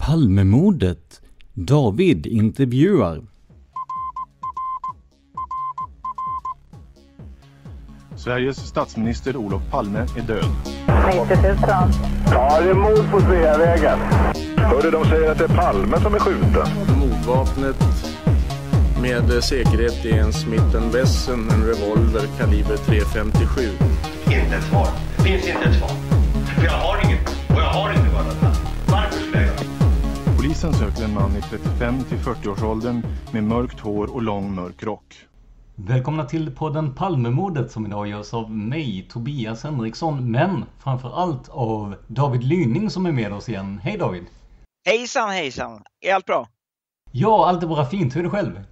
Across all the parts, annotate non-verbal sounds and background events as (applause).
Palmemordet. David intervjuar. Sveriges statsminister Olof Palme är död. 90 000. Ja, det är mord på Sveavägen. Hörde de säger att det är Palme som är skjuten. Mordvapnet med säkerhet är en Smith Wesson, en revolver kaliber .357. Inte ett svar. Det finns inte ett svar. Polisen söker en man i 35 till 40-årsåldern med mörkt hår och lång mörk rock. Välkomna till podden Palmemordet som idag görs av mig, Tobias Henriksson, men framförallt av David Lyning som är med oss igen. Hej David! Hejsan hejsan! Är allt bra? Ja, allt är bara fint. Hur är det själv?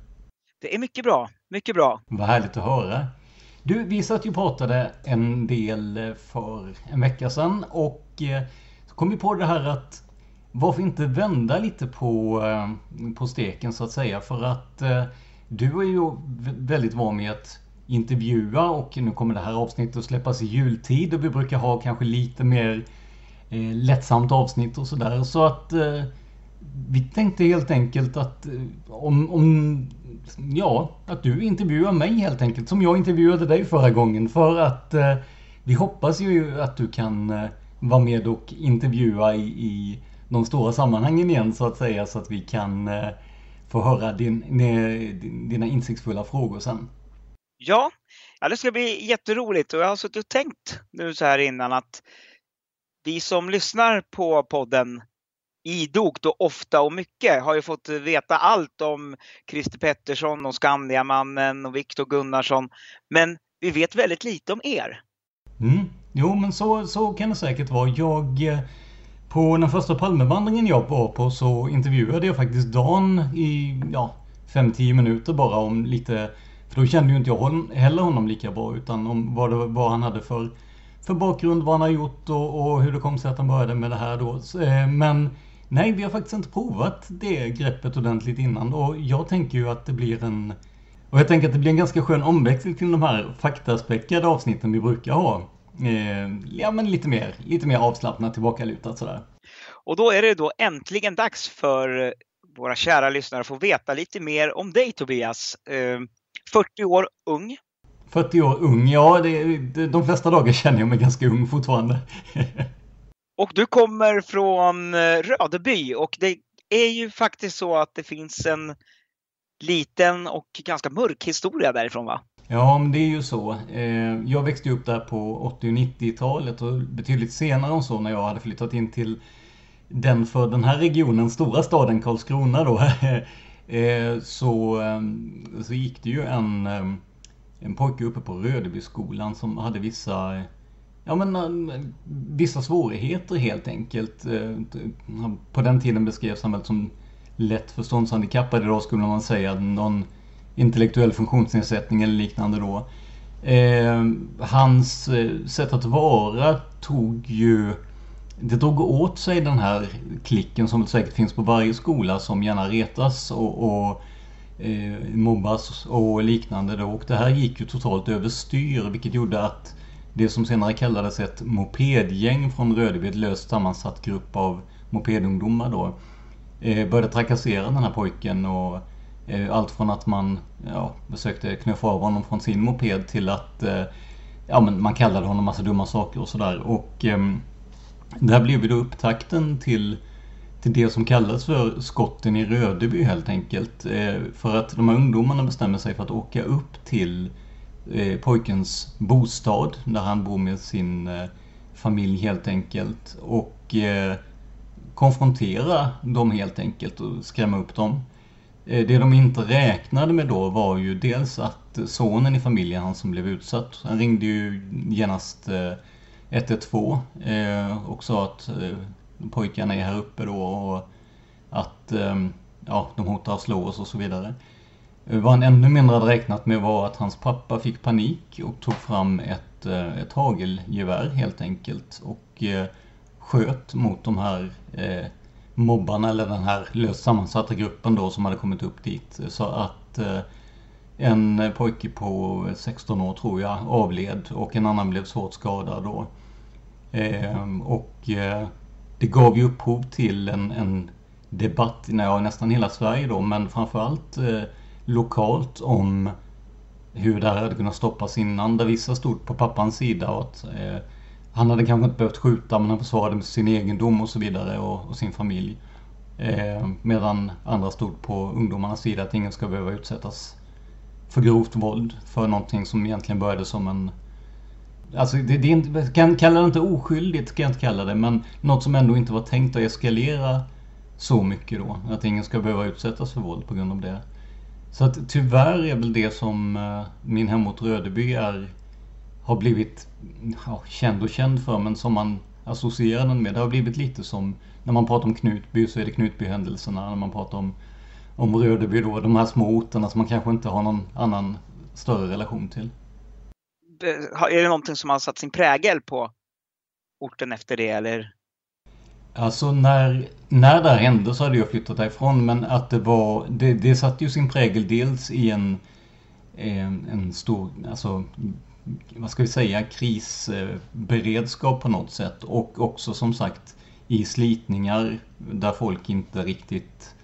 Det är mycket bra, mycket bra. Vad härligt att höra. Du, vi satt ju och pratade en del för en vecka sedan och eh, så kom vi på det här att varför inte vända lite på, eh, på steken så att säga för att eh, du är ju väldigt van med att intervjua och nu kommer det här avsnittet att släppas i jultid och vi brukar ha kanske lite mer eh, lättsamt avsnitt och sådär. Så att eh, vi tänkte helt enkelt att eh, om, om ja, att du intervjuar mig helt enkelt som jag intervjuade dig förra gången för att eh, vi hoppas ju att du kan eh, vara med och intervjua i, i de stora sammanhangen igen så att säga så att vi kan eh, få höra din, dina insiktsfulla frågor sen. Ja, ja, det ska bli jätteroligt och jag har suttit och tänkt nu så här innan att vi som lyssnar på podden idogt och ofta och mycket har ju fått veta allt om Christer Pettersson och Skandiamannen och Viktor Gunnarsson. Men vi vet väldigt lite om er. Mm. Jo, men så, så kan det säkert vara. Jag eh, på den första Palmevandringen jag var på så intervjuade jag faktiskt Dan i ja, 5-10 minuter bara om lite För då kände ju inte jag heller honom lika bra utan om vad, det, vad han hade för, för bakgrund, vad han har gjort och, och hur det kom sig att han började med det här då. Eh, men nej, vi har faktiskt inte provat det greppet ordentligt innan och jag tänker ju att det blir en och jag tänker att det blir en ganska skön omväxling till de här faktaspäckade avsnitten vi brukar ha. Eh, ja, men lite mer, lite mer avslappnat, tillbakalutat sådär. Och då är det då äntligen dags för eh, våra kära lyssnare att få veta lite mer om dig Tobias. 40 eh, år ung. 40 år ung, ja det, det, de flesta dagar känner jag mig ganska ung fortfarande. (laughs) och du kommer från Rödeby och det är ju faktiskt så att det finns en liten och ganska mörk historia därifrån va? Ja, men det är ju så. Eh, jag växte upp där på 80 och 90-talet och betydligt senare än så när jag hade flyttat in till den för den här regionen stora staden Karlskrona då. (laughs) Eh, så, eh, så gick det ju en, en pojke uppe på Rödebyskolan som hade vissa Ja men vissa svårigheter helt enkelt. På den tiden beskrevs han väl som lätt förståndshandikappad. Idag skulle man säga någon intellektuell funktionsnedsättning eller liknande då. Eh, hans eh, sätt att vara tog ju det drog åt sig den här klicken som säkert finns på varje skola som gärna retas och, och eh, mobbas och liknande. Då. Och det här gick ju totalt överstyr vilket gjorde att det som senare kallades ett mopedgäng från Rödeby, ett löst sammansatt grupp av mopedungdomar då, eh, började trakassera den här pojken och Eh, allt från att man ja, försökte knuffa av honom från sin moped till att eh, ja, men man kallade honom massa dumma saker och sådär. Och eh, det här blev ju då upptakten till, till det som kallas för skotten i Rödeby helt enkelt. Eh, för att de här ungdomarna bestämmer sig för att åka upp till eh, pojkens bostad där han bor med sin eh, familj helt enkelt. Och eh, konfrontera dem helt enkelt och skrämma upp dem. Eh, det de inte räknade med då var ju dels att sonen i familjen, han som blev utsatt, han ringde ju genast eh, 112 eh, och sa att pojkarna är här uppe då och att ehm, ja, de hotar att slå oss och så vidare. Vad han ännu mindre hade räknat med var att hans pappa fick panik och tog fram ett, ett hagelgevär helt enkelt och sköt mot de här mobbarna eller den här löst sammansatta gruppen då som hade kommit upp dit. Så att eh, en pojke på 16 år tror jag avled och en annan blev svårt skadad då. Eh, och eh, det gav ju upphov till en, en debatt i ja, nästan hela Sverige då men framförallt eh, lokalt om hur det här hade kunnat stoppas innan. Där vissa stod på pappans sida och att eh, han hade kanske inte behövt skjuta men han försvarade med sin egendom och så vidare och, och sin familj. Eh, medan andra stod på ungdomarnas sida att ingen ska behöva utsättas för grovt våld för någonting som egentligen började som en Alltså det, det är inte, kan kalla det inte oskyldigt, kan jag inte kalla det, men något som ändå inte var tänkt att eskalera så mycket då. Att ingen ska behöva utsättas för våld på grund av det. Så att tyvärr är väl det som eh, min hemort Rödeby är har blivit ja, känd och känd för men som man associerar den med. Det har blivit lite som när man pratar om Knutby så är det Knutbyhändelserna. När man pratar om, om Rödeby då, de här små orterna som man kanske inte har någon annan större relation till. Är det någonting som har satt sin prägel på orten efter det eller? Alltså när, när det här hände så hade jag flyttat därifrån men att det var, det, det satte ju sin prägel dels i en, en, en stor, alltså vad ska vi säga, krisberedskap på något sätt. Och också som sagt i slitningar där folk inte riktigt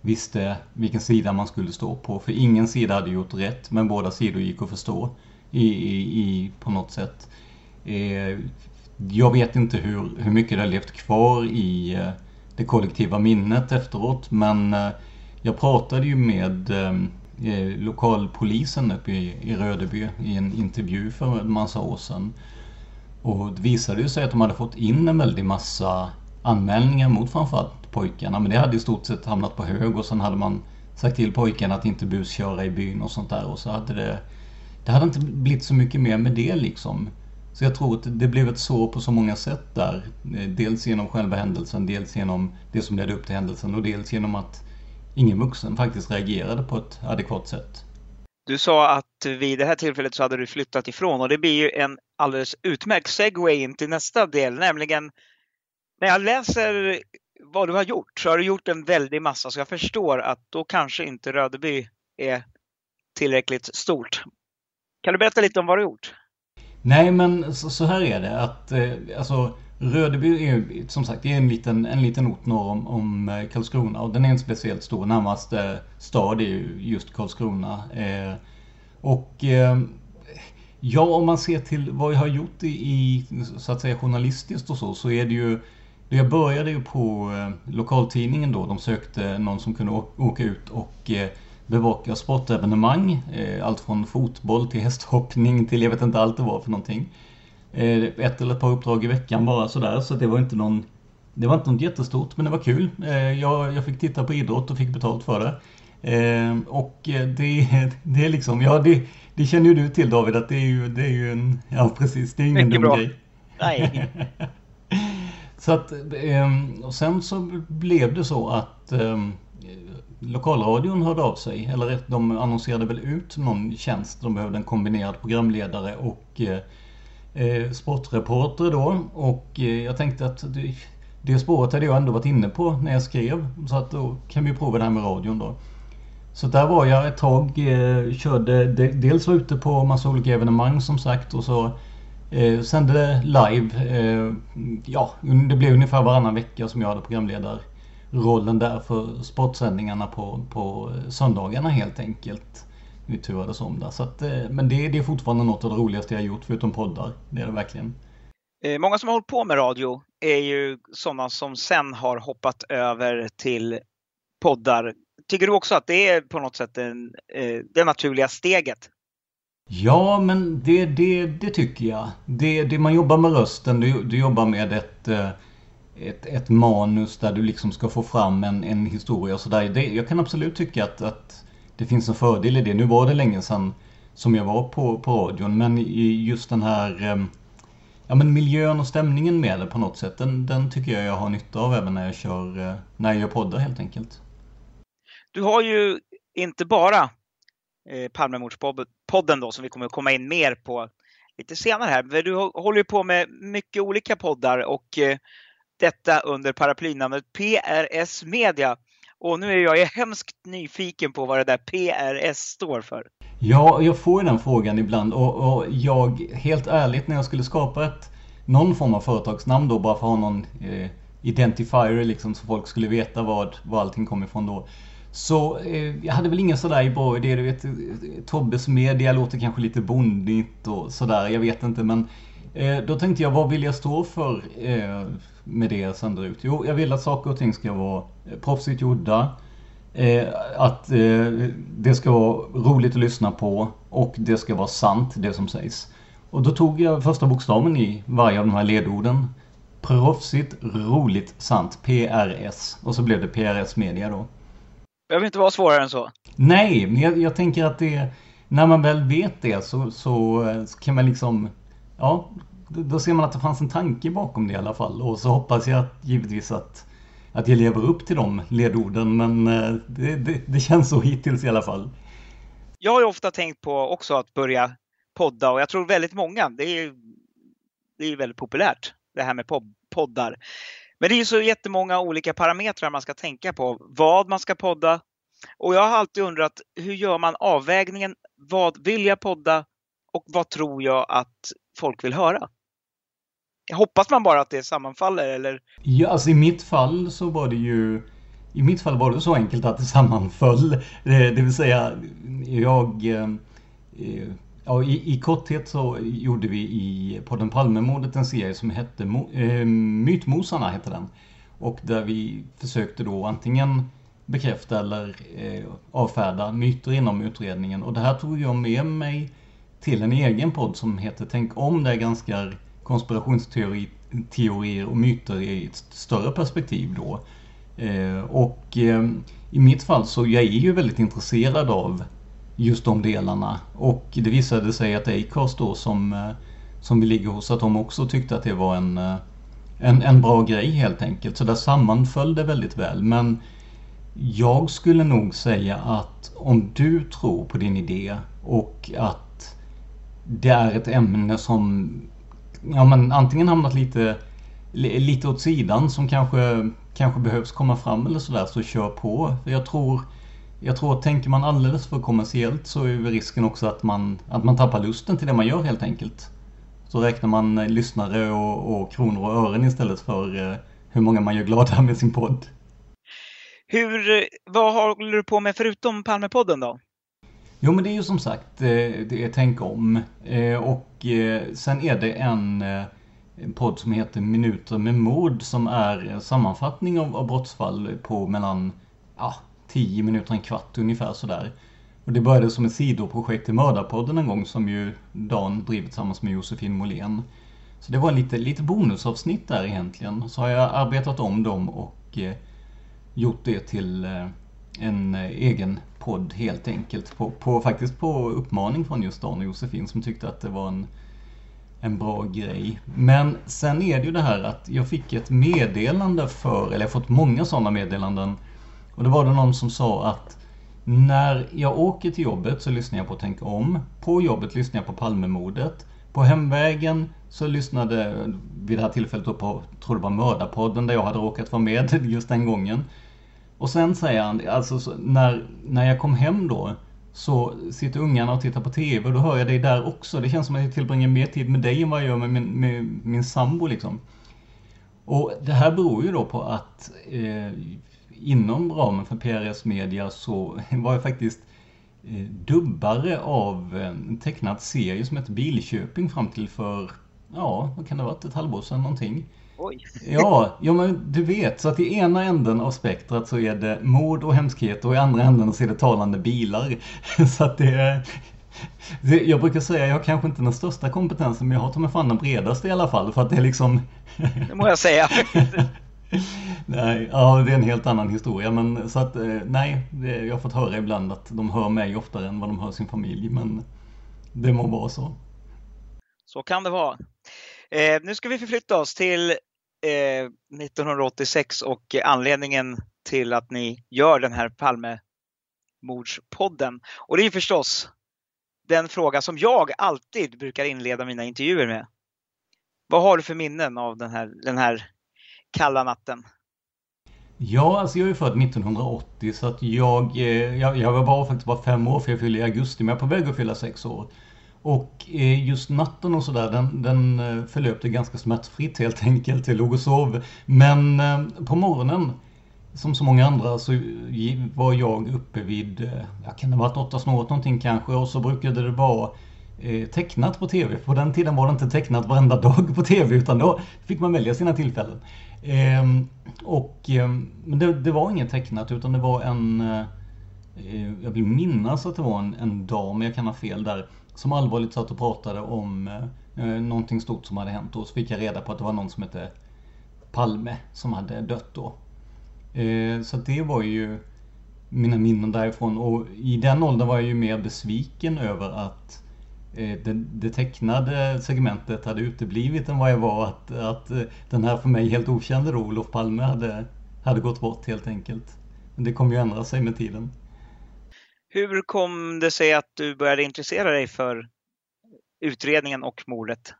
visste vilken sida man skulle stå på. För ingen sida hade gjort rätt, men båda sidor gick att förstå i, i, i på något sätt. Eh, jag vet inte hur, hur mycket det har levt kvar i eh, det kollektiva minnet efteråt, men eh, jag pratade ju med eh, Eh, lokalpolisen uppe i, i Rödeby i en intervju för en massa år sedan. Och det visade ju sig att de hade fått in en väldig massa anmälningar mot framförallt pojkarna. Men det hade i stort sett hamnat på hög och sen hade man sagt till pojkarna att inte busköra i byn och sånt där. Och så hade det... Det hade inte blivit så mycket mer med det liksom. Så jag tror att det blev ett sår på så många sätt där. Eh, dels genom själva händelsen, dels genom det som ledde upp till händelsen och dels genom att ingen vuxen faktiskt reagerade på ett adekvat sätt. Du sa att vid det här tillfället så hade du flyttat ifrån och det blir ju en alldeles utmärkt segway in till nästa del, nämligen när jag läser vad du har gjort så har du gjort en väldig massa så jag förstår att då kanske inte Rödeby är tillräckligt stort. Kan du berätta lite om vad du har gjort? Nej men så, så här är det att eh, alltså Rödeby är som sagt är en liten, en liten ort norr om, om eh, Karlskrona och den är inte speciellt stor. Närmaste stad är ju just Karlskrona. Eh, och eh, ja, om man ser till vad jag har gjort i, i, så att säga journalistiskt och så, så är det ju jag började ju på eh, lokaltidningen då. De sökte någon som kunde åka ut och eh, bevaka sportevenemang. Eh, allt från fotboll till hästhoppning till jag vet inte allt det var för någonting. Eh, ett eller ett par uppdrag i veckan bara sådär. Så det var inte någon Det var inte något jättestort men det var kul. Eh, jag, jag fick titta på idrott och fick betalt för det. Eh, och det, (laughs) det är liksom, ja det, det känner ju du till David att det är ju, det är ju en, ja precis, det är ingen dum bra. grej. Nej. (laughs) så att, och sen så blev det så att lokalradion hörde av sig, eller de annonserade väl ut någon tjänst. De behövde en kombinerad programledare och eh, sportreporter då och eh, jag tänkte att det, det spåret hade jag ändå varit inne på när jag skrev. Så att då kan vi prova det här med radion då. Så där var jag ett tag. Eh, körde, de, dels var ute på massa olika evenemang som sagt och så eh, sände live. Eh, ja, det blev ungefär varannan vecka som jag hade programledarrollen där för sportsändningarna på, på eh, söndagarna helt enkelt. Vi turades om där. Så att, eh, men det, det är fortfarande något av det roligaste jag gjort förutom poddar. Det är det verkligen. Eh, många som har hållit på med radio är ju sådana som sen har hoppat över till poddar. Tycker du också att det är på något sätt en, eh, det naturliga steget? Ja, men det, det, det tycker jag. Det, det man jobbar med rösten, du, du jobbar med ett, ett, ett manus där du liksom ska få fram en, en historia och sådär. Jag kan absolut tycka att, att det finns en fördel i det. Nu var det länge sedan som jag var på, på radion, men just den här ehm, ja, men miljön och stämningen med det på något sätt, den, den tycker jag jag har nytta av även när jag kör, eh, när jag gör poddar helt enkelt. Du har ju inte bara eh, Palmemordspodden då som vi kommer att komma in mer på lite senare här. Men du håller ju på med mycket olika poddar och eh, detta under paraplynamnet PRS Media. Och nu är jag hemskt nyfiken på vad det där PRS står för. Ja, jag får ju den frågan ibland och, och, jag, helt ärligt, när jag skulle skapa ett någon form av företagsnamn då, bara för att ha någon eh, identifier liksom, så folk skulle veta vad, var allting kom ifrån då. Så eh, jag hade väl inga sådär bra idéer. Du vet, eh, Tobbes media låter kanske lite bondigt och sådär, jag vet inte men då tänkte jag, vad vill jag stå för eh, med det jag sänder ut? Jo, jag vill att saker och ting ska vara eh, proffsigt gjorda. Eh, att eh, det ska vara roligt att lyssna på och det ska vara sant det som sägs. Och då tog jag första bokstaven i varje av de här ledorden. Proffsigt, roligt, sant. PRS. Och så blev det PRS Media då. Behöver inte vara svårare än så. Nej, men jag, jag tänker att det... När man väl vet det så, så kan man liksom... Ja, då ser man att det fanns en tanke bakom det i alla fall. Och så hoppas jag att, givetvis att att jag lever upp till de ledorden men eh, det, det, det, känns så hittills i alla fall. Jag har ju ofta tänkt på också att börja podda och jag tror väldigt många, det är ju det är väldigt populärt det här med poddar. Men det är ju så jättemånga olika parametrar man ska tänka på, vad man ska podda. Och jag har alltid undrat, hur gör man avvägningen? Vad vill jag podda? Och vad tror jag att folk vill höra? Hoppas man bara att det sammanfaller eller? Ja, alltså i mitt fall så var det ju i mitt fall var det så enkelt att det sammanföll. Det, det vill säga, jag... Eh, ja, i, i korthet så gjorde vi i podden Palmemordet en serie som hette äh, Mytmosarna. Hette den. Och där vi försökte då antingen bekräfta eller eh, avfärda myter inom utredningen. Och det här tog jag med mig till en egen podd som heter Tänk om. Där granskar konspirationsteorier och myter i ett större perspektiv då. Eh, och eh, i mitt fall så jag är ju väldigt intresserad av just de delarna. Och det visade sig att Acast då som, eh, som vi ligger hos, att de också tyckte att det var en, en, en bra grej helt enkelt. Så där sammanföll det väldigt väl. Men jag skulle nog säga att om du tror på din idé och att det är ett ämne som ja, men antingen hamnat lite, lite åt sidan som kanske, kanske behövs komma fram eller sådär, så kör på. Jag tror, jag tror att tänker man alldeles för kommersiellt så är risken också att man, att man tappar lusten till det man gör helt enkelt. Så räknar man eh, lyssnare och, och kronor och ören istället för eh, hur många man gör glada med sin podd. Hur, vad håller du på med förutom Palmepodden då? Jo men det är ju som sagt, eh, det är Tänk om. Eh, och eh, sen är det en, en podd som heter Minuter med mord som är en sammanfattning av, av brottsfall på mellan ja, 10 minuter, en kvart ungefär sådär. Och det började som ett sidoprojekt till Mördarpodden en gång som ju Dan drivit tillsammans med Josefin Molén. Så det var lite, lite bonusavsnitt där egentligen. Så har jag arbetat om dem och gjort det till en eh, egen podd helt enkelt. På, på, faktiskt på uppmaning från just Dan och Josefin som tyckte att det var en, en bra grej. Men sen är det ju det här att jag fick ett meddelande för, eller jag har fått många sådana meddelanden. Och då var det någon som sa att när jag åker till jobbet så lyssnar jag på Tänk om. På jobbet lyssnar jag på Palmemordet. På hemvägen så lyssnade vid det här tillfället då på, tror det var Mördarpodden där jag hade råkat vara med (laughs) just den gången. Och sen säger han, alltså så, när, när jag kom hem då så sitter ungarna och tittar på TV och då hör jag dig där också. Det känns som att jag tillbringar mer tid med dig än vad jag gör med min, med min sambo liksom. Och det här beror ju då på att eh, inom ramen för PRS Media så (laughs) var jag faktiskt eh, dubbare av en tecknad serie som heter Bilköping fram till för, ja, vad kan det ha varit, ett halvår sedan någonting. Oj. Ja, ja, men du vet, så att i ena änden av spektrat så är det mord och hemskhet och i andra änden så är det talande bilar. (laughs) Så att det är... Jag brukar säga att jag har kanske inte den största kompetensen men jag har ta mig fan den bredaste i alla fall för att det är liksom... Det må jag säga. (laughs) nej, ja det är en helt annan historia men så att eh, nej, jag har fått höra ibland att de hör mig oftare än vad de hör sin familj men det må vara så. Så kan det vara. Eh, nu ska vi förflytta oss till eh, 1986 och anledningen till att ni gör den här Palmemordspodden. Och det är förstås den fråga som jag alltid brukar inleda mina intervjuer med. Vad har du för minnen av den här, den här kalla natten? Ja, alltså jag är född 1980 så att jag, eh, jag, jag var faktiskt bara fem år för jag fyllde i augusti men jag är på väg att fylla sex år. Och eh, just natten och sådär den, den eh, förlöpte ganska smärtfritt helt enkelt. Jag låg och sov. Men eh, på morgonen som så många andra så var jag uppe vid, jag kan det ha varit åtta snåret någonting kanske och så brukade det vara tecknat på TV. På den tiden var det inte tecknat varenda (laughs) dag på TV utan då fick man välja sina tillfällen. Ehm, och ehm, men det, det var inget tecknat utan det var en jag vill minnas att det var en, en dam, jag kan ha fel där, som allvarligt satt och pratade om eh, eh någonting stort som hade hänt och så fick jag reda på att det var någon som hette Palme som hade dött då. Eh, så det var ju mina minnen därifrån och i den åldern var jag ju mer besviken över att eh, det, det tecknade segmentet hade uteblivit än vad jag var att, att eh, den här för mig helt okände då, Olof Palme, hade, hade gått bort helt enkelt. Men det kommer ju ändra sig med tiden. Hur kom det sig att du började intressera dig för utredningen och mordet?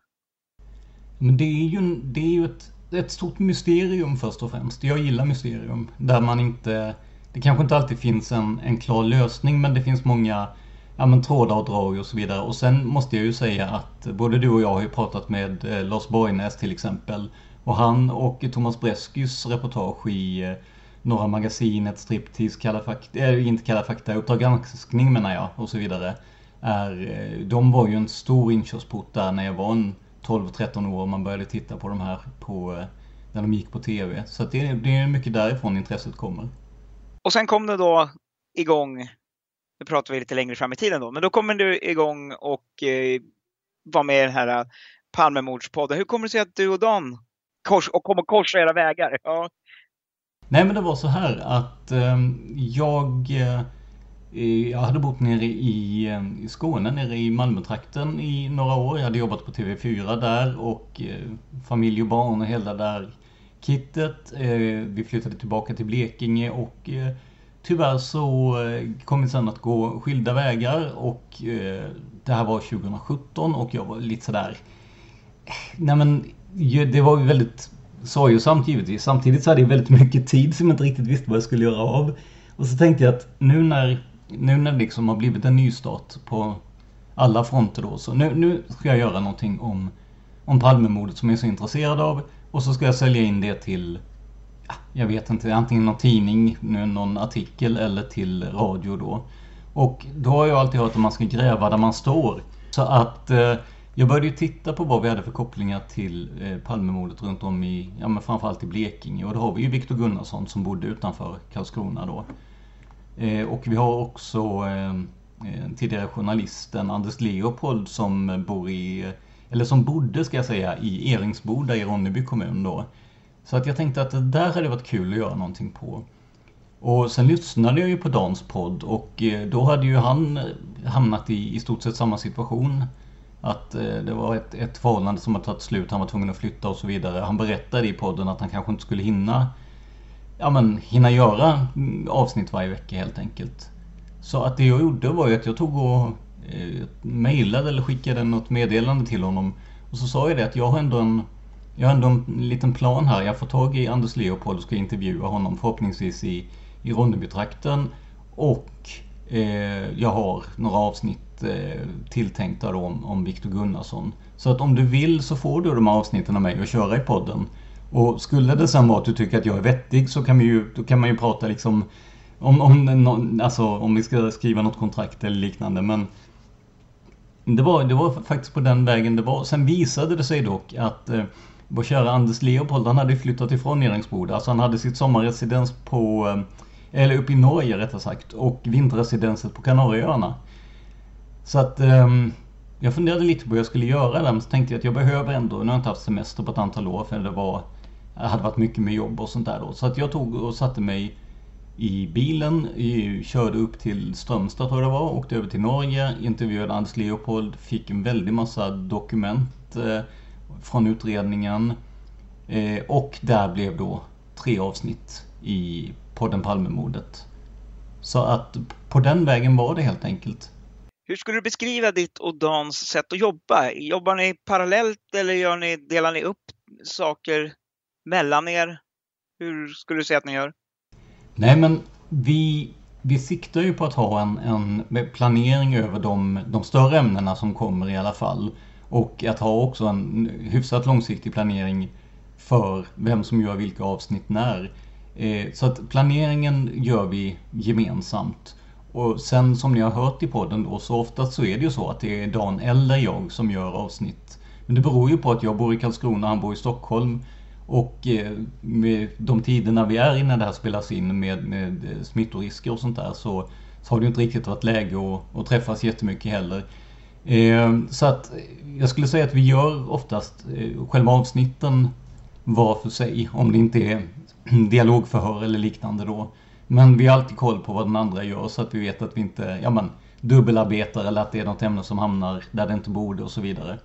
Men det är ju, det är ju ett, ett stort mysterium först och främst. Jag gillar mysterium. Där man inte... Det kanske inte alltid finns en, en klar lösning men det finns många ja, men trådar och drag och så vidare. Och sen måste jag ju säga att både du och jag har ju pratat med eh, Lars Borgnäs till exempel. Och han och Thomas Breskys reportage i eh, Norra Magasinet, Striptease, Kalla fakta, äh, inte Kalla fakta, Uppdrag granskning menar jag och så vidare. Är, eh, de var ju en stor inkörsport där när jag var en 12-13 år och man började titta på de här på, eh, när de gick på TV. Så det, det är mycket därifrån intresset kommer. Och sen kom det då igång, nu pratar vi lite längre fram i tiden då, men då kommer du igång och eh, var med i den här Palmemordspodden. Hur kommer det sig att du och Dan kors, och kommer korsa era vägar? Ja. Nej men det var så här att eh, jag eh, jag hade bott nere i, ehm, i Skåne, nere i Malmötrakten i några år. Jag hade jobbat på TV4 där och eh, familj och barn och hela där kittet. Eh, vi flyttade tillbaka till Blekinge och eh, tyvärr så eh, kom vi sen att gå skilda vägar och eh, det här var 2017 och jag var lite sådär eh, Nej men det var ju väldigt sorgesamt givetvis. Samtidigt så hade jag väldigt mycket tid som jag inte riktigt visste vad jag skulle göra av. Och så tänkte jag att nu när, nu när det liksom har blivit en nystart på alla fronter då. Så nu, nu ska jag göra någonting om, om Palmemordet som jag är så intresserad av. Och så ska jag sälja in det till, ja, jag vet inte, antingen någon tidning, någon artikel eller till radio då. Och då har jag alltid hört att man ska gräva där man står. Så att eh, jag började ju titta på vad vi hade för kopplingar till eh, Palmemordet runt om i, ja men framförallt i Blekinge. Och då har vi ju Viktor Gunnarsson som bodde utanför Karlskrona då. Eh, och vi har också eh, tidigare journalisten Anders Leopold som bor i, eller som bodde ska jag säga, i Eringsboda i Ronneby kommun då. Så att jag tänkte att det där hade varit kul att göra någonting på. Och sen lyssnade jag ju på Dans podd och då hade ju han hamnat i i stort sett samma situation att eh, det var ett, ett förhållande som har tagit slut, han var tvungen att flytta och så vidare. Han berättade i podden att han kanske inte skulle hinna ja, men, hinna göra mm, avsnitt varje vecka helt enkelt. Så att det jag gjorde var ju att jag tog och eh, mejlade eller skickade något meddelande till honom. Och så sa jag det att jag har ändå en, jag har ändå en liten plan här. Jag får tag i Anders Leopold och ska intervjua honom förhoppningsvis i, i Ronnebytrakten. Och eh, jag har några avsnitt eh, tilltänkta då om, om Viktor Gunnarsson. Så att om du vill så får du de här avsnitten av mig att köra i podden. Och skulle det sen vara att du tycker att jag är vettig så kan, vi ju, då kan man ju prata liksom om, om, alltså, om vi ska skriva något kontrakt eller liknande. Men det var, det var faktiskt på den vägen det var. Sen visade det sig dock att eh, vår kära Anders Leopold, han hade flyttat ifrån Neringsboda. Alltså han hade sitt sommarresidens på, eh, eller uppe i Norge rättare sagt, och vinterresidenset på Kanarieöarna. Så att eh, jag funderade lite på vad jag skulle göra där, men så tänkte jag att jag behöver ändå, nu har jag inte haft semester på ett antal år för det var, det hade varit mycket med jobb och sånt där då. Så att jag tog och satte mig i bilen, körde upp till Strömstad tror jag det var, åkte över till Norge, intervjuade Anders Leopold, fick en väldig massa dokument eh, från utredningen. Eh, och där blev då tre avsnitt i podden Palmemordet. Så att på den vägen var det helt enkelt. Hur skulle du beskriva ditt och Dans sätt att jobba? Jobbar ni parallellt eller gör ni, delar ni upp saker mellan er? Hur skulle du säga att ni gör? Nej men vi, vi siktar ju på att ha en, en planering över de, de större ämnena som kommer i alla fall. Och att ha också en hyfsat långsiktig planering för vem som gör vilka avsnitt när. Eh, så att planeringen gör vi gemensamt. Och sen som ni har hört i podden då så oftast så är det ju så att det är Dan eller jag som gör avsnitt. Men det beror ju på att jag bor i Karlskrona, och han bor i Stockholm. Och eh, med de tiderna vi är innan det här spelas in med, med eh, smittorisker och sånt där så, så har det inte riktigt varit läge att, att träffas jättemycket heller. Så att jag skulle säga att vi gör oftast själva avsnitten var för sig om det inte är dialogförhör eller liknande då. Men vi har alltid koll på vad den andra gör så att vi vet att vi inte ja, men, dubbelarbetar eller att det är något ämne som hamnar där det inte borde och så vidare.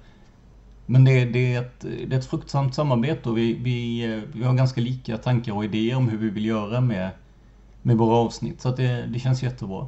Men det, det, är, ett, det är ett fruktsamt samarbete och vi, vi, vi har ganska lika tankar och idéer om hur vi vill göra med, med våra avsnitt. Så att det, det känns jättebra.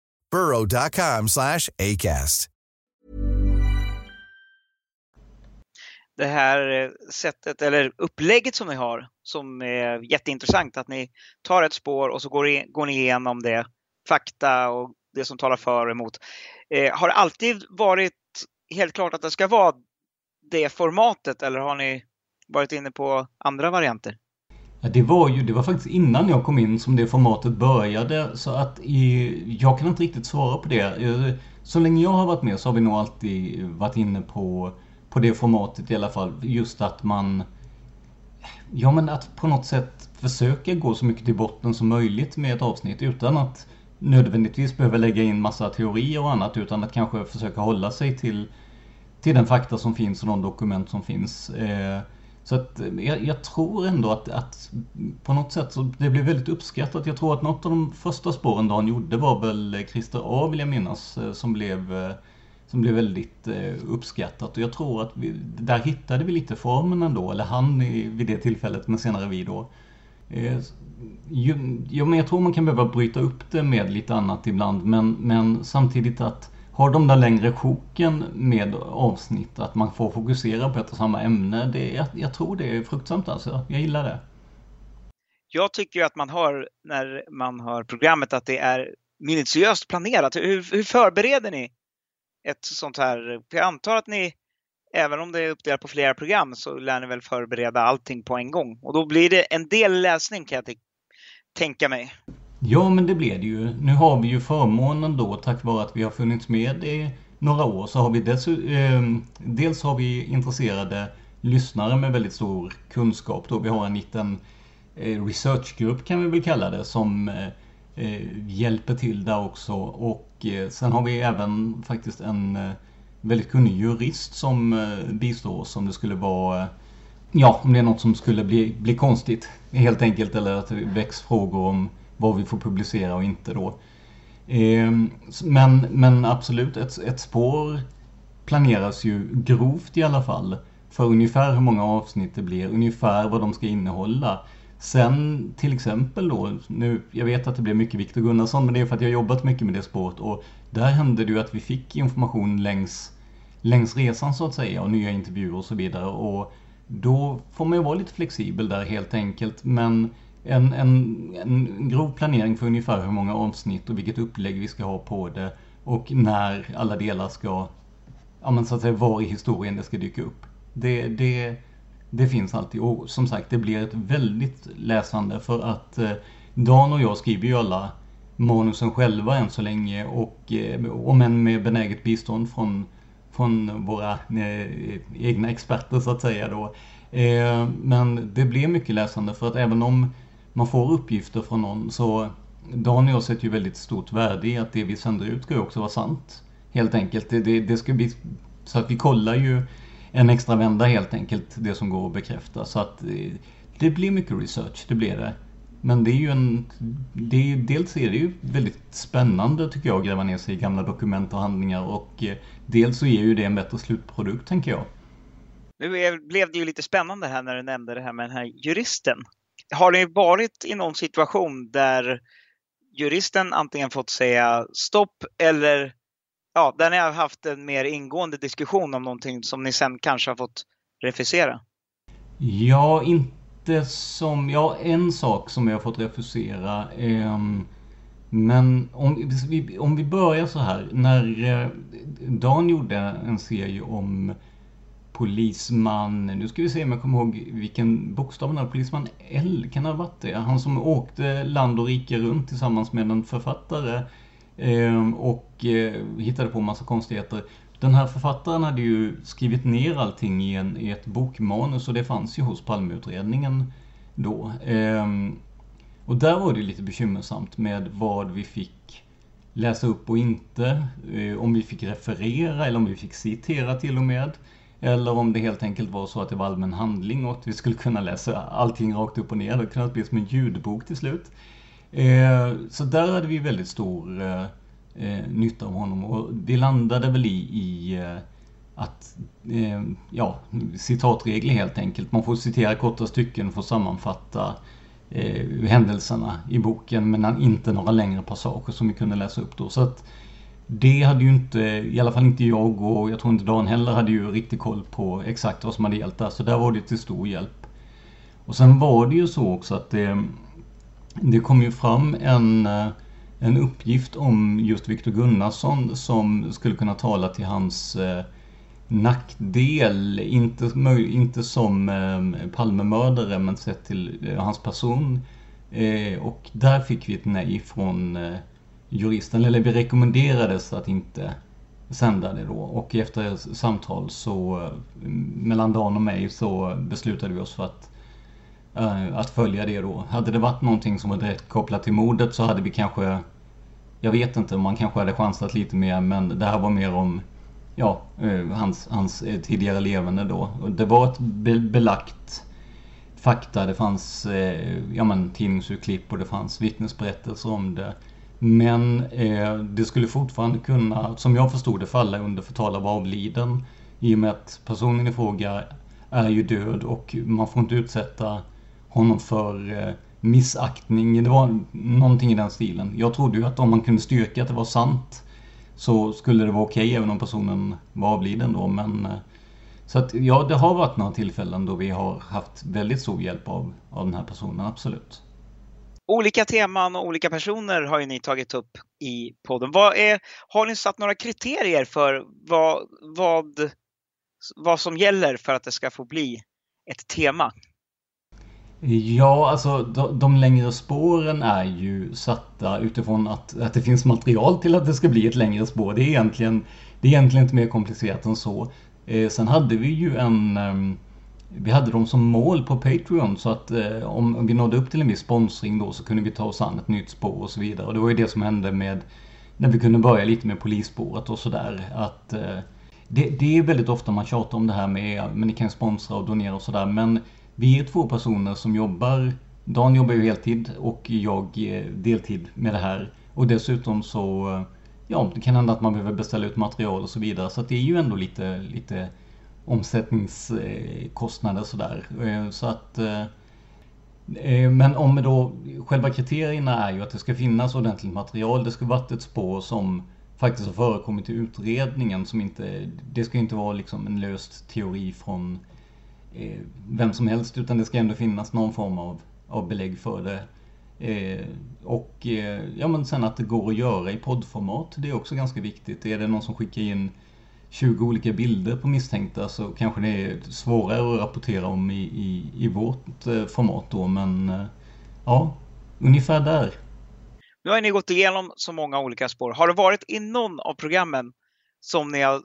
burrow.com slash ACAST. Det här eh, sättet, eller upplägget som ni har, som är jätteintressant, att ni tar ett spår och så går, går ni igenom det, fakta och det som talar för och emot. Eh, har det alltid varit helt klart att det ska vara det formatet eller har ni varit inne på andra varianter? Ja, det var ju, det var faktiskt innan jag kom in som det formatet började så att i, jag kan inte riktigt svara på det. Så länge jag har varit med så har vi nog alltid varit inne på, på det formatet i alla fall. Just att man Ja men att på något sätt försöka gå så mycket till botten som möjligt med ett avsnitt utan att nödvändigtvis behöva lägga in massa teorier och annat utan att kanske försöka hålla sig till, till den fakta som finns och de dokument som finns. Eh, så att eh, jag, jag, tror ändå att, att på något sätt så det blev väldigt uppskattat. Jag tror att något av de första spåren Dan gjorde var väl eh, Christer A vill jag minnas eh, som blev som blev väldigt uppskattat och jag tror att vi, där hittade vi lite formen ändå, eller han vid det tillfället men senare vi då. Jo, men jag tror man kan behöva bryta upp det med lite annat ibland men, men samtidigt att har de där längre sjoken med avsnitt, att man får fokusera på ett och samma ämne, det, jag, jag tror det är fruktsamt alltså. Jag gillar det. Jag tycker ju att man hör när man hör programmet att det är minutiöst planerat. Hur, hur förbereder ni ett sånt här? Jag antar att ni, även om det är uppdelat på flera program, så lär ni väl förbereda allting på en gång. Och då blir det en del läsning kan jag tänka mig. Ja, men det blev det ju. Nu har vi ju förmånen då, tack vare att vi har funnits med i några år, så har vi dels, eh, dels har vi intresserade lyssnare med väldigt stor kunskap. Då vi har en liten eh, researchgrupp kan vi väl kalla det, som eh, eh, hjälper till där också. Och eh, sen har vi även faktiskt en eh, väldigt kunnig jurist som eh, bistår oss om det skulle vara Ja, om det är något som skulle bli, bli konstigt helt enkelt eller att det väcks frågor om vad vi får publicera och inte då. Ehm, men, men absolut, ett, ett spår planeras ju grovt i alla fall för ungefär hur många avsnitt det blir, ungefär vad de ska innehålla. Sen till exempel då, nu, jag vet att det blev mycket Viktor Gunnarsson men det är för att jag har jobbat mycket med det spåret och där hände det ju att vi fick information längs, längs resan så att säga och nya intervjuer och så vidare och då får man ju vara lite flexibel där helt enkelt men en, en, en grov planering för ungefär hur många avsnitt och vilket upplägg vi ska ha på det och när alla delar ska, ja men så att säga var i historien det ska dyka upp. Det, det, det finns alltid och som sagt det blir ett väldigt läsande för att eh, Dan och jag skriver ju alla manusen själva än så länge och eh, om än med benäget bistånd från, från våra eh, egna experter så att säga då. Eh, men det blir mycket läsande för att även om man får uppgifter från någon så Dan och jag sätter ju väldigt stort värde i att det vi sänder ut ska ju också vara sant. Helt enkelt. Det, det, det ska bli, så att vi kollar ju en extra vända helt enkelt, det som går att bekräfta. Så att eh, det blir mycket research, det blir det. Men det är ju en... Det är, dels är det ju väldigt spännande tycker jag att gräva ner sig i gamla dokument och handlingar och eh, dels så ger ju det en bättre slutprodukt tänker jag. Nu blev det ju lite spännande här när du nämnde det här med den här juristen. Har ni varit i någon situation där juristen antingen fått säga stopp eller ja, där ni har haft en mer ingående diskussion om någonting som ni sen kanske har fått refusera? Ja, inte som... Ja, en sak som jag har fått refusera. Eh, men om vi, om vi börjar så här. När eh, Dan gjorde en serie om polisman, nu ska vi se om jag kommer ihåg vilken bokstav han hade, polisman L, kan det ha varit det? Han som åkte land och rike runt tillsammans med en författare ehm, och eh, hittade på massa konstigheter. Den här författaren hade ju skrivit ner allting i, en, i ett bokmanus och det fanns ju hos Palmeutredningen då. Ehm. Och där var det lite bekymmersamt med vad vi fick läsa upp och inte. Eh, om vi fick referera eller om vi fick citera till och med. Eller om det helt enkelt var så att det var allmän handling och att vi skulle kunna läsa allting rakt upp och ner. Det kunde bli som en ljudbok till slut. Eh, så där hade vi väldigt stor eh, eh nytta av honom och det landade väl i, i eh, att eh, ja, citatregler helt enkelt. Man får citera korta stycken för att sammanfatta eh, händelserna i boken men inte några längre passager som vi kunde läsa upp då. Så att det hade ju inte, i alla fall inte jag och jag tror inte Dan heller hade ju riktigt koll på exakt vad som hade gällt där. Så där var det till stor hjälp. Och sen var det ju så också att det, det kom ju fram en, eh, en uppgift om just Viktor Gunnarsson som skulle kunna tala till hans eh, nackdel. Inte, inte som eh, Palmemördare men sett till eh, hans person. Eh, och där fick vi ett nej från eh, juristen. Eller vi rekommenderades att inte sända det då. Och efter samtal så eh, mellan Dan och mig så beslutade vi oss för att äh, att följa det då. Hade det varit någonting som var direkt kopplat till mordet så hade vi kanske Jag vet inte, man kanske hade chansat lite mer men det här var mer om ja, eh, hans, hans tidigare levande då. Det var ett belagt fakta. Det fanns eh, ja, men, tidningsurklipp och det fanns vittnesberättelser om det. Men eh, det skulle fortfarande kunna, som jag förstod det, falla under förtal av avliden. I och med att personen i fråga är ju död och man får inte utsätta honom för eh, missaktning. Det var någonting i den stilen. Jag trodde ju att om man kunde styrka att det var sant så skulle det vara okej okay, även om personen var avliden då. Men, eh, så att ja, det har varit några tillfällen då vi har haft väldigt stor hjälp av, av den här personen, absolut. Olika teman och olika personer har ju ni tagit upp i podden. Vad är, har ni satt några kriterier för vad, vad, vad som gäller för att det ska få bli ett tema? Ja, alltså de, de, längre spåren är ju satta utifrån att, att det finns material till att det ska bli ett längre spår. Det är egentligen, det är egentligen inte mer komplicerat än så. Eh, sen hade vi ju en... Eh, vi hade dem som mål på Patreon så att eh, om vi nådde upp till en viss sponsring då så kunde vi ta oss an ett nytt spår och så vidare. Och det var ju det som hände med när vi kunde börja lite med polisspåret och sådär. Att eh, det, det, är väldigt ofta man tjatar om det här med men ni kan sponsra och donera och sådär. Men vi är två personer som jobbar. Dan jobbar ju heltid och jag eh, deltid med det här. Och dessutom så, eh, ja, det kan hända att man behöver beställa ut material och så vidare. Så det är ju ändå lite, lite omsättningskostnader sådär. Eh, så att eh, eh, men om då själva kriterierna är ju att det ska finnas ordentligt material. Det ska vara ett spår som faktiskt har förekommit i utredningen. Som inte, det ska inte vara liksom en löst teori från vem som helst utan det ska ändå finnas någon form av, av belägg för det. Eh, och eh, ja men sen att det går att göra i poddformat, det är också ganska viktigt. Är det någon som skickar in 20 olika bilder på misstänkta så kanske det är svårare att rapportera om i, i, i vårt eh, format då men eh, ja, ungefär där. Nu har ni gått igenom så många olika spår. Har det varit i någon av programmen som ni har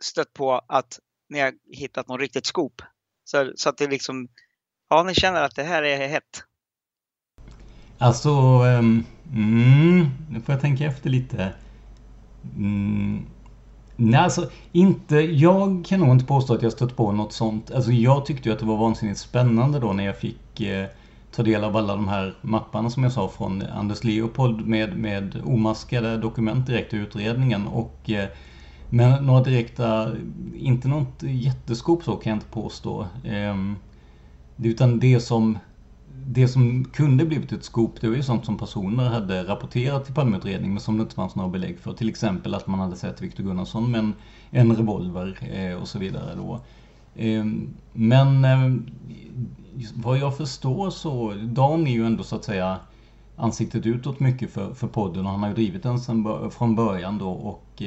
stött på att ni har hittat någon riktigt skop? Så, så att det liksom, ja ni känner att det här är hett. Alltså, um, mm, nu får jag tänka efter lite. Mm, nej, alltså inte, jag kan nog inte påstå att jag stött på något sånt. Alltså jag tyckte ju att det var vansinnigt spännande då när jag fick eh, ta del av alla de här mapparna som jag sa från Anders Leopold med, med omaskade dokument direkt i utredningen. Och eh, men några direkta, inte något jätteskop så kan jag inte påstå. Eh, utan det som, det som kunde blivit ett skop, det var ju sånt som personer hade rapporterat till Palmeutredningen men som det inte fanns några belägg för. Till exempel att man hade sett Viktor Gunnarsson med en, en revolver eh, och så vidare då. Eh, men eh, vad jag förstår så, Dan är ju ändå så att säga ansiktet utåt mycket för, för podden och han har ju drivit den sen, från början då och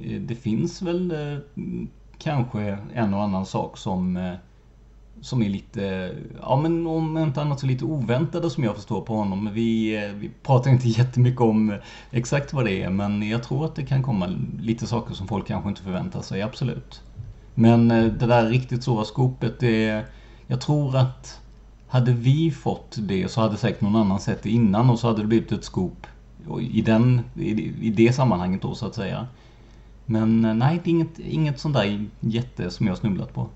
Eh, det finns väl eh, kanske en och annan sak som eh, som är lite, ja men om inte annat så lite oväntade som jag förstår på honom. Vi, eh, vi pratar inte (laughs) jättemycket om exakt vad det är men jag tror att det kan komma lite saker som folk kanske inte förväntar sig, absolut. Men eh, det där riktigt stora skopet, det, jag tror att hade vi fått det så hade säkert någon annan sett det innan och så hade det blivit ett skop i, den, i, det sammanhanget då så att säga. Men eh, nej, det är inget, inget sånt där jätte som jag snubblat på.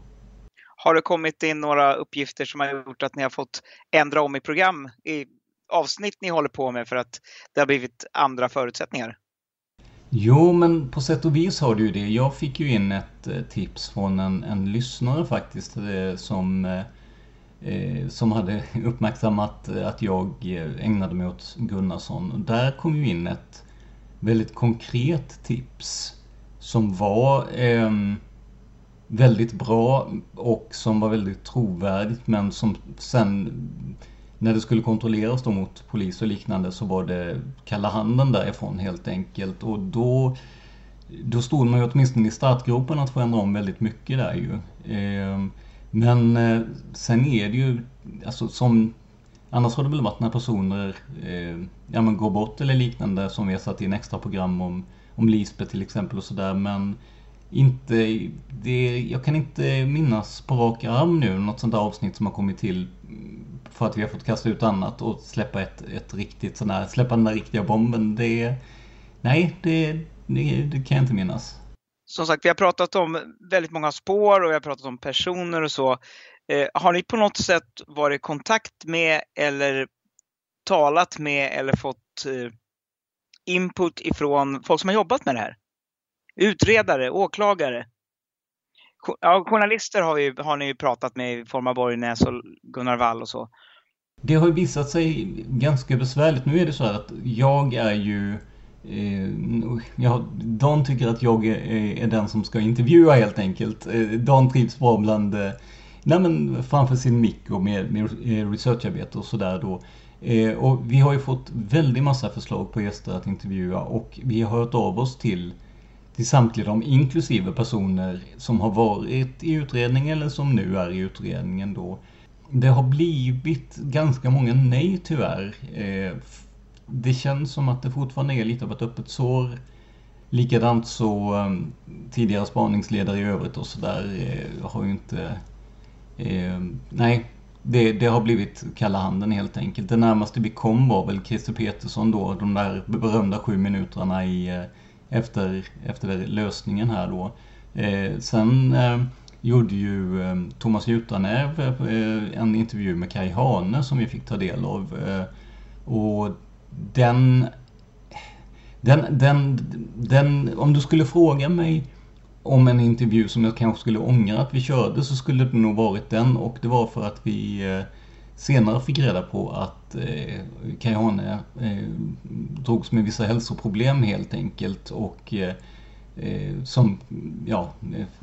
Har det kommit in några uppgifter som har gjort att ni har fått ändra om i program, i avsnitt ni håller på med för att det har blivit andra förutsättningar? Jo, men på sätt och vis har du ju det. Jag fick ju in ett eh, tips från en, en lyssnare faktiskt eh, som, eh, eh, som hade (laughs) uppmärksammat att jag ägnade mig åt Gunnarsson. Där kom ju in ett väldigt konkret tips som var eh, väldigt bra och som var väldigt trovärdigt men som sen när det skulle kontrolleras då mot polis och liknande så var det kalla handen därifrån helt enkelt. Och då, då stod man ju åtminstone i startgropen att förändra om väldigt mycket där ju. Ehm, men eh, sen är det ju, alltså som Annars har det väl varit när personer eh, ja, men går bort eller liknande som vi har satt in extra program om, om Lisbeth till exempel och sådär men inte, det, jag kan inte minnas på rak arm nu något sånt där avsnitt som har kommit till för att vi har fått kasta ut annat och släppa ett, ett riktigt sån här, släppa den där riktiga bomben. Det, nej, det, det, det kan jag inte minnas. Som sagt, vi har pratat om väldigt många spår och vi har pratat om personer och så. Eh, har ni på något sätt varit i kontakt med eller talat med eller fått eh, input ifrån folk som har jobbat med det här? Utredare, åklagare? Ja, journalister har, vi, har ni ju pratat med i form av Borgnäs och Gunnar Wall och så. Det har ju visat sig ganska besvärligt. Nu är det så här att jag är ju eh, ja, Dan tycker att jag är, är, den som ska intervjua helt enkelt. Eh, Dan trivs bra bland, eh, nej men framför sin mick och med, med eh, researcharbete och sådär då. Eh, och vi har ju fått väldigt massa förslag på gäster att intervjua och vi har hört av oss till till samtliga de inklusive personer som har varit i utredningen eller som nu är i utredningen då. Det har blivit ganska många nej tyvärr. Eh, det känns som att det fortfarande är lite av ett öppet sår. Likadant så eh, tidigare spaningsledare i övrigt och sådär eh, har ju inte... Nej, det, det, har blivit kalla handen helt enkelt. Det närmaste vi kom var väl Christer Petersson då, de där berömda sju minuterna i efter, efter lösningen här då. Eh, sen eh, gjorde ju eh, Thomas Jutanäv eh, en intervju med Kai Hane som vi fick ta del av. Eh, och den, den, den, den, om du skulle fråga mig om en intervju som jag kanske skulle ångra att vi körde så skulle det nog varit den och det var för att vi eh, senare fick reda på att eh, Kajane eh, drogs med vissa hälsoproblem helt enkelt och eh, eh, som ja,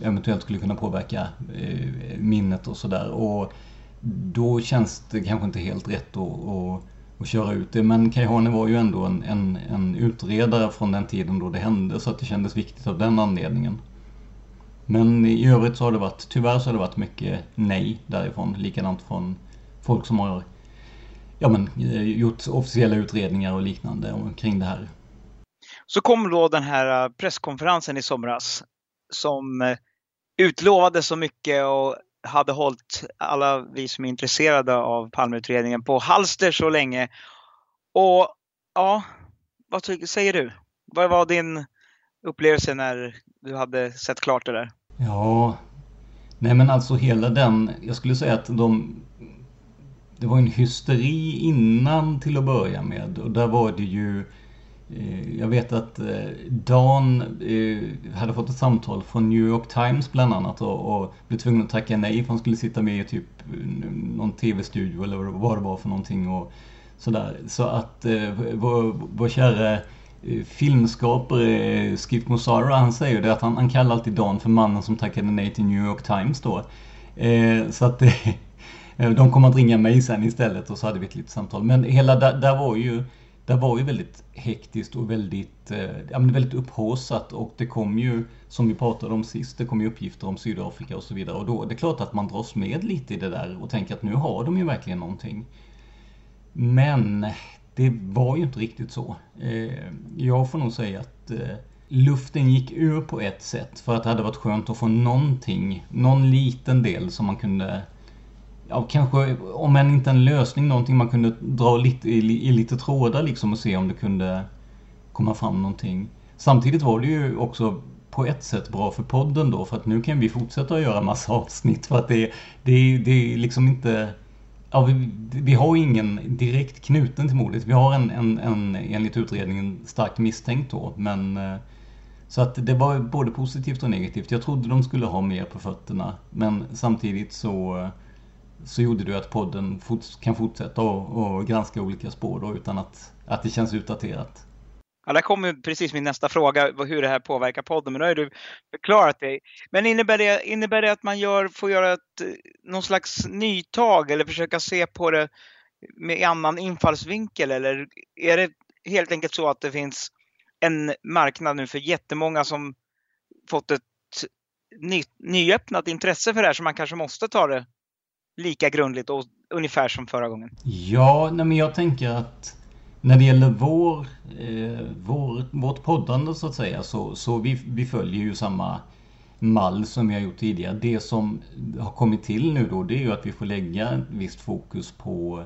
eventuellt skulle kunna påverka eh, minnet och sådär. Och då känns det kanske inte helt rätt att, att, att köra ut det. Men Kajane var ju ändå en, en, en, utredare från den tiden då det hände så att det kändes viktigt av den anledningen. Men i övrigt så har det varit, tyvärr så har det varit mycket nej därifrån. Likadant från folk som har ja, men, eh, gjort officiella utredningar och liknande kring det här. Så kom då den här eh, presskonferensen i somras som eh, utlovade så mycket och hade hållit alla vi som är intresserade av Palmeutredningen på halster så länge. Och ja, vad säger du? Vad var din upplevelse när du hade sett klart det där? Ja, nej men alltså hela den, jag skulle säga att de det var en hysteri innan till att börja med och där var det ju eh, jag vet att eh, Dan eh, hade fått ett samtal från New York Times bland annat och, och blev tvungen att tacka nej för han skulle sitta med i typ någon tv-studio eller vad det var för någonting och sådär. Så att vår, vår kära filmskapare Skip Mosara han säger det att han, han kallar alltid Dan för mannen som tackade nej till New York Times då. så att det (laughs) Eh, de kom att ringa mig sen istället och så hade vi ett litet samtal. Men hela där, där var ju där var ju väldigt hektiskt och väldigt, eh, ja, men väldigt upphaussat och det kom ju, som vi pratade om sist, det kom ju uppgifter om Sydafrika och så vidare och då det är klart att man dras med lite i det där och tänker att nu har de ju verkligen någonting. Men det var ju inte riktigt så. Eh, jag får nog säga att luften gick ur på ett sätt för att det hade varit skönt att få någonting, någon liten del som man kunde ja, kanske om än inte en lösning, någonting man kunde dra lite, i, i lite trådar liksom och se om det kunde komma fram någonting. Samtidigt var det ju också på ett sätt bra för podden då för att nu kan vi fortsätta att göra massa avsnitt för att det, det, det är liksom inte Ja, vi, vi har ingen direkt knuten till mordet. Vi har en, en, en enligt utredningen starkt misstänkt då men eh, Så att det var både positivt och negativt. Jag trodde de skulle ha mer på fötterna. Men samtidigt så, eh, så gjorde det att podden fort, kan fortsätta och, och granska olika spår då, utan att, att det känns utdaterat. Ja, där kommer precis min nästa fråga, hur det här påverkar podden. Men nu har du förklarat det. Men innebär det, innebär det att man gör, får göra ett, någon slags nytag eller försöka se på det med annan infallsvinkel? Eller är det helt enkelt så att det finns en marknad nu för jättemånga som fått ett ny, nyöppnat intresse för det här så man kanske måste ta det lika grundligt och ungefär som förra gången? Ja, nej men jag tänker att när det gäller vår, eh, vår, vårt poddande så att säga så, så vi, vi följer ju samma mall som vi har gjort tidigare. Det som har kommit till nu då det är ju att vi får lägga ett visst fokus på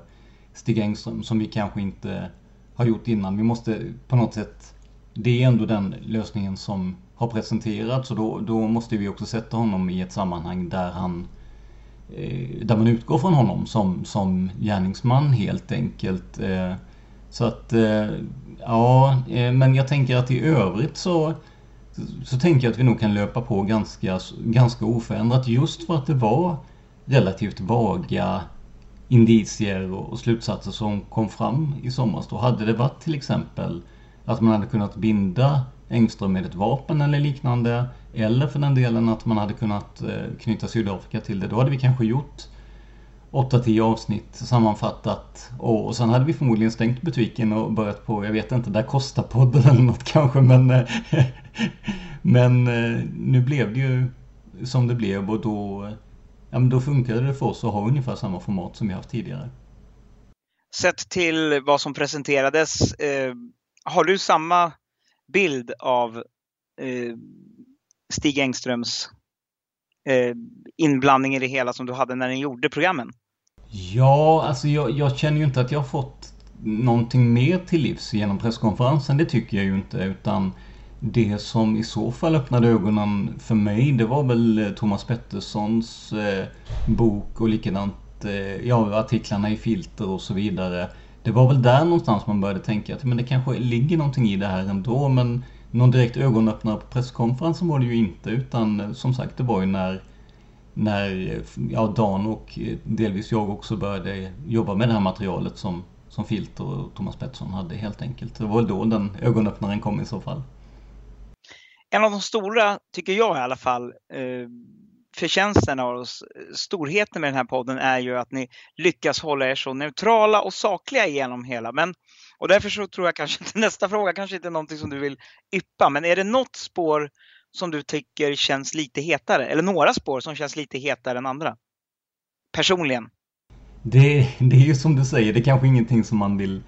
Stig Engström som vi kanske inte har gjort innan. Vi måste på något sätt Det är ändå den lösningen som har presenterats och då, då måste vi också sätta honom i ett sammanhang där han eh, Eh, där man utgår från honom som, som gärningsman helt enkelt. Eh, så att, eh, ja, men jag tänker att i övrigt så så tänker jag att vi nog kan löpa på ganska, ganska oförändrat just för att det var relativt vaga indicier och slutsatser som kom fram i somras. Då hade det varit till exempel att man hade kunnat binda Engström med ett vapen eller liknande eller för den delen att man hade kunnat eh, knyta Sydafrika till det. Då hade vi kanske gjort 8-10 avsnitt sammanfattat och, sen hade vi förmodligen stängt butiken och börjat på, jag vet inte, där kostar podden eller något (laughs) kanske men eh, (laughs) Men eh, nu blev det ju som det blev och då, ja, men då funkade det för oss att ha ungefär samma format som vi haft tidigare. Sett till vad som presenterades, eh, har du samma bild av eh, Stig Engströms eh, inblandning i det hela som du hade när ni gjorde programmen? Ja, alltså jag, jag, känner ju inte att jag har fått någonting mer till livs genom presskonferensen. Det tycker jag ju inte. Utan det som i så fall öppnade ögonen för mig det var väl eh, Thomas Petterssons eh, bok och likadant eh, ja, artiklarna i Filter och så vidare. Det var väl där någonstans man började tänka att men det kanske ligger någonting i det här ändå men någon direkt ögonöppnare på presskonferensen var det ju inte utan eh, som sagt det var ju när när eh, ja, Dan och eh, delvis jag också började jobba med det här materialet som, som Filter och Thomas Pettersson hade helt enkelt. Det var väl då den ögonöppnaren kom i så fall. En av de stora, tycker jag i alla fall, eh, förtjänsterna och storheten med den här podden är ju att ni lyckas hålla er så neutrala och sakliga genom hela. Men, och därför så tror jag kanske inte (laughs) nästa fråga kanske inte är någonting som du vill yppa, men är det något spår som du tycker känns lite hetare? Eller några spår som känns lite hetare än andra? Personligen? Det, det är ju som du säger, det är kanske ingenting som man vill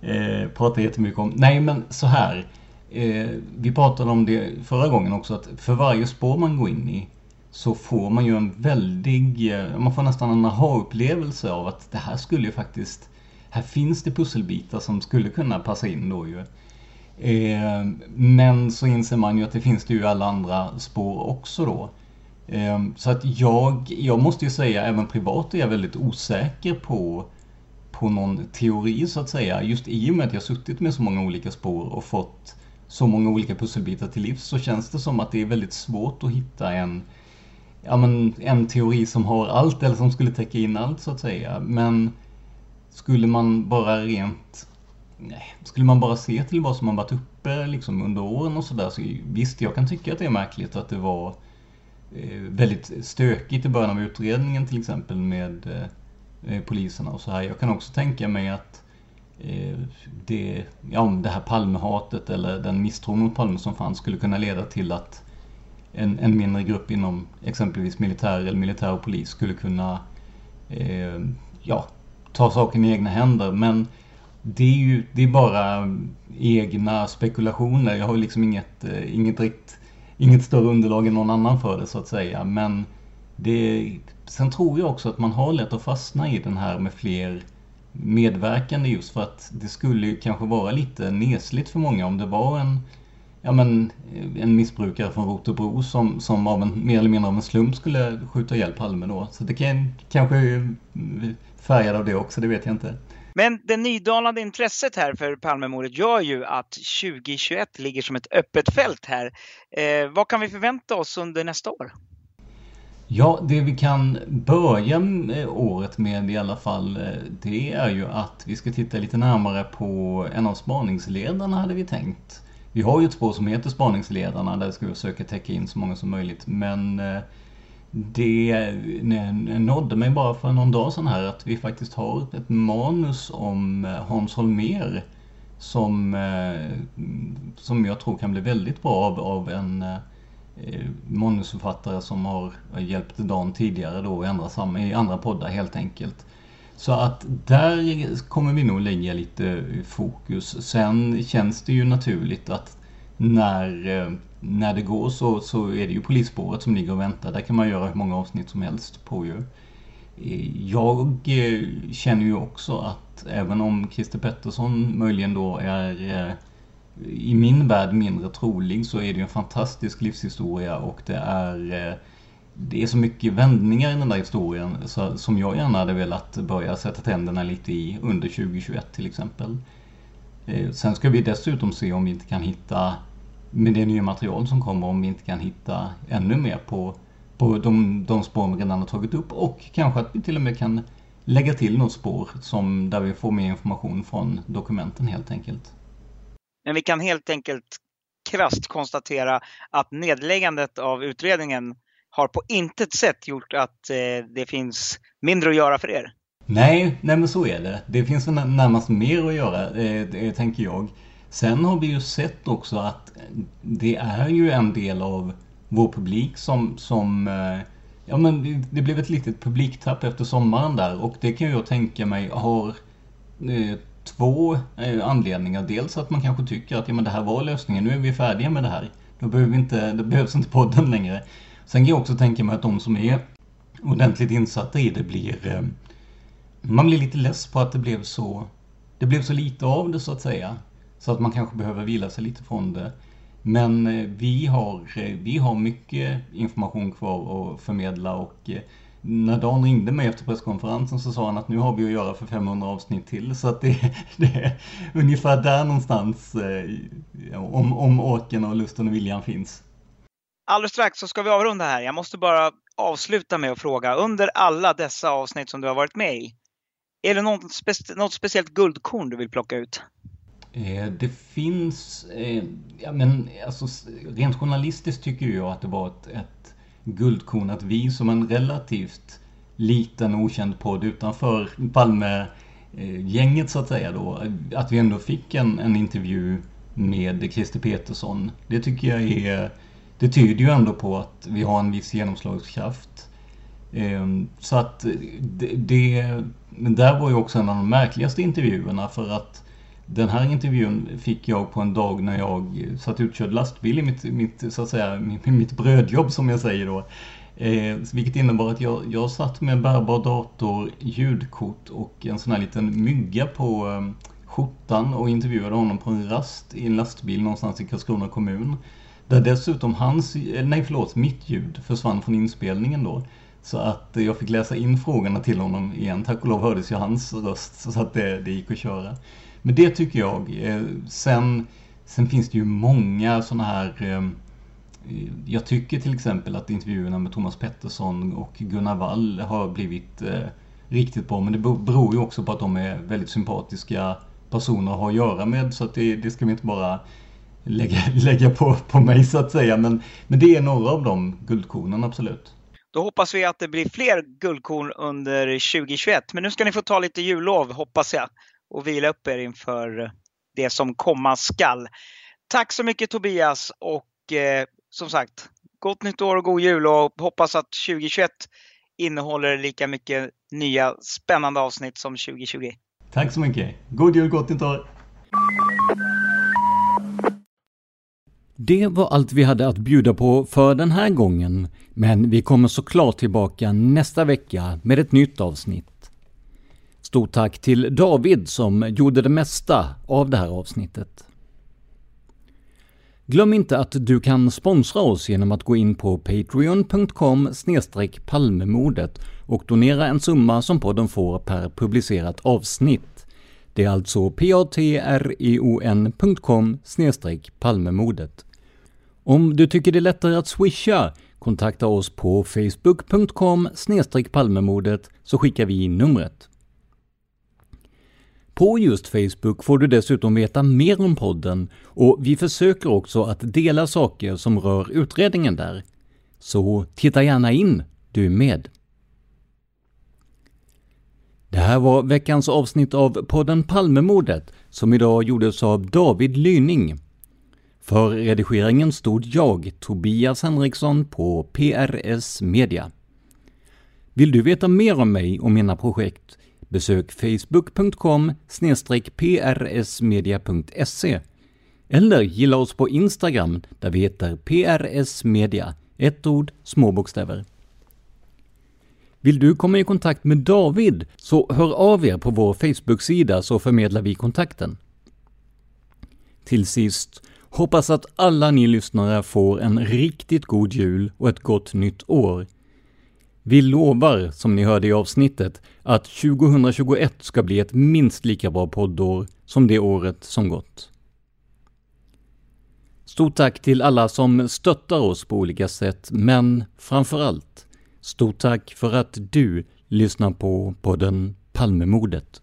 eh, prata jättemycket om. Nej, men så här. Eh, vi pratade om det förra gången också, att för varje spår man går in i så får man ju en väldig, eh, man får nästan en aha-upplevelse av att det här skulle ju faktiskt, här finns det pusselbitar som skulle kunna passa in då ju. Eh, men så inser man ju att det finns det ju alla andra spår också då. Eh, så att jag, jag måste ju säga, även privat är jag väldigt osäker på, på någon teori så att säga. Just i och med att jag suttit med så många olika spår och fått så många olika pusselbitar till livs så känns det som att det är väldigt svårt att hitta en, ja, men en teori som har allt eller som skulle täcka in allt så att säga. Men skulle man bara rent Nej, skulle man bara se till vad som har varit uppe liksom under åren och sådär så visst, jag kan tycka att det är märkligt att det var eh, väldigt stökigt i början av utredningen till exempel med eh, eh poliserna och så här. Jag kan också tänka mig att eh, det, ja, det här Palmehatet eller den misstron mot Palme som fanns skulle kunna leda till att en, en mindre grupp inom exempelvis militär eller militär och polis skulle kunna eh, ja, ta saken i egna händer. Men det är ju det är bara egna spekulationer. Jag har liksom inget, eh, inget, rikt, inget större underlag än någon annan för det så att säga. Men det, sen tror jag också att man har lätt att fastna i den här med fler medverkande just för att det skulle ju kanske vara lite nesligt för många om det var en ja, men, eh, en missbrukare från Rotebro som, som av en, mer eller mindre av en slump skulle skjuta ihjäl Palme då. Så det kan, kanske eh, färgad av det också, det vet jag inte. Men det nydanande intresset här för Palmemordet gör ju att 2021 ligger som ett öppet fält här. Eh, vad kan vi förvänta oss under nästa år? Ja, det vi kan börja året med i alla fall, eh, det är ju att vi ska titta lite närmare på en av spaningsledarna hade vi tänkt. Vi har ju ett spår som heter Spaningsledarna där ska vi försöka täcka in så många som möjligt. Men eh, det nådde mig bara för någon dag sedan här att vi faktiskt har ett manus om eh, Hans Holmér som, eh, som jag tror kan bli väldigt bra av, av en eh, manusförfattare som har hjälpt Dan tidigare då i andra, i andra poddar helt enkelt. Så att där kommer vi nog lägga lite fokus. Sen känns det ju naturligt att när, när det går så, så är det ju polisspåret som ligger och väntar. Där kan man göra hur många avsnitt som helst på ju. Eh, jag eh, känner ju också att även om Christer Pettersson möjligen då är eh, i min värld mindre trolig så är det ju en fantastisk livshistoria och det är det är så mycket vändningar i den där historien så, som jag gärna hade velat börja sätta tänderna lite i under 2021 till exempel. Sen ska vi dessutom se om vi inte kan hitta, med det nya material som kommer, om vi inte kan hitta ännu mer på, på de, de spår vi redan har tagit upp och kanske att vi till och med kan lägga till något spår som, där vi får mer information från dokumenten helt enkelt. Men vi kan helt enkelt krast konstatera att nedläggandet av utredningen har på intet sätt gjort att eh, det finns mindre att göra för er. Nej, nej men så är det. Det finns närmast mer att göra, eh, det, tänker jag. Sen har vi ju sett också att det är ju en del av vår publik som, som eh, ja men det blev ett litet publiktapp efter sommaren där och det kan jag tänka mig har eh, två eh, anledningar. Dels att man kanske tycker att ja, men det här var lösningen, nu är vi färdiga med det här. Då, behöver vi inte, då behövs inte podden längre. Sen kan jag också tänka mig att de som är ordentligt insatta i det blir... Man blir lite less på att det blev så... Det blev så lite av det så att säga. Så att man kanske behöver vila sig lite från det. Men eh, vi har, eh, vi har mycket information kvar att förmedla och eh, när Dan ringde mig efter presskonferensen så sa han att nu har vi att göra för 500 avsnitt till. Så att det, (laughs) det är ungefär där någonstans om, om orken och lusten och viljan finns. Alldeles strax så ska vi avrunda här. Jag måste bara avsluta med att fråga, under alla dessa avsnitt som du har varit med i, är det något, spe något speciellt guldkorn du vill plocka ut? Eh, det finns, eh, ja men alltså rent journalistiskt tycker jag att det var ett, ett guldkorn att vi som en relativt liten okänd podd utanför Palme-gänget så att säga då, att vi ändå fick en, en intervju med Christer Petersson. Det tycker jag är, det tyder ju ändå på att vi har en viss genomslagskraft. Ehm, så att eh, det, det där var ju också en av de märkligaste intervjuerna för att den här intervjun fick jag på en dag när jag satt utkörd lastbil i mitt, mitt, så att säga, mitt, mitt brödjobb som jag säger då. Eh, vilket innebar att jag, jag satt med bärbar dator, ljudkort och en sån här liten mygga på eh, skjortan och intervjuade honom på en rast i en lastbil någonstans i Karlskrona kommun. Där dessutom hans, eh, nej förlåt, mitt ljud försvann från inspelningen då. Så att jag fick läsa in frågorna till honom igen. Tack och lov hördes ju hans röst så att det, det gick att köra. Men det tycker jag. Eh, sen, sen finns det ju många sådana här ehm, eh, jag tycker till exempel att intervjuerna med Thomas Pettersson och Gunnar Wall har blivit eh, riktigt bra. Men det beror ju också på att de är väldigt sympatiska personer att ha att göra med. Så att det, det ska vi inte bara lägga, (laughs) lägga på, på mig så att säga. Men, men det är några av de guldkornen, absolut. Då hoppas vi att det blir fler guldkorn under 2021. Men nu ska ni få ta lite jullov, hoppas jag och vila upp er inför det som komma skall. Tack så mycket Tobias och eh, som sagt, gott nytt år och god jul och hoppas att 2021 innehåller lika mycket nya spännande avsnitt som 2020. Tack så mycket. God jul, gott nytt år! Det var allt vi hade att bjuda på för den här gången, men vi kommer såklart tillbaka nästa vecka med ett nytt avsnitt. Stort tack till David som gjorde det mesta av det här avsnittet. Glöm inte att du kan sponsra oss genom att gå in på patreon.com palmemodet och donera en summa som podden får per publicerat avsnitt. Det är alltså patreon.com palmemodet. Om du tycker det är lättare att swisha, kontakta oss på facebook.com palmemodet så skickar vi in numret. På just Facebook får du dessutom veta mer om podden och vi försöker också att dela saker som rör utredningen där. Så titta gärna in, du med! Det här var veckans avsnitt av podden Palmemordet som idag gjordes av David Lyning. För redigeringen stod jag, Tobias Henriksson, på PRS Media. Vill du veta mer om mig och mina projekt? Besök facebook.com prsmedia.se eller gilla oss på Instagram där vi heter prsmedia, ett ord, små bokstäver. Vill du komma i kontakt med David så hör av er på vår Facebook-sida så förmedlar vi kontakten. Till sist, hoppas att alla ni lyssnare får en riktigt god jul och ett gott nytt år. Vi lovar, som ni hörde i avsnittet, att 2021 ska bli ett minst lika bra poddår som det året som gått. Stort tack till alla som stöttar oss på olika sätt, men framför allt Stort tack för att du lyssnar på podden Palmemordet.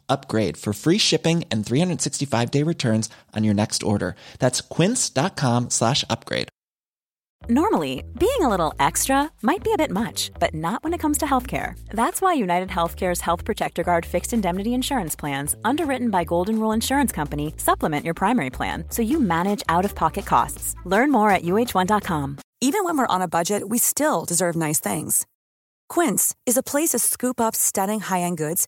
upgrade for free shipping and 365 day returns on your next order. That's quince.com slash upgrade. Normally, being a little extra might be a bit much, but not when it comes to healthcare. That's why United Healthcare's Health Protector Guard fixed indemnity insurance plans, underwritten by Golden Rule Insurance Company, supplement your primary plan so you manage out of pocket costs. Learn more at uh1.com. Even when we're on a budget, we still deserve nice things. Quince is a place to scoop up stunning high end goods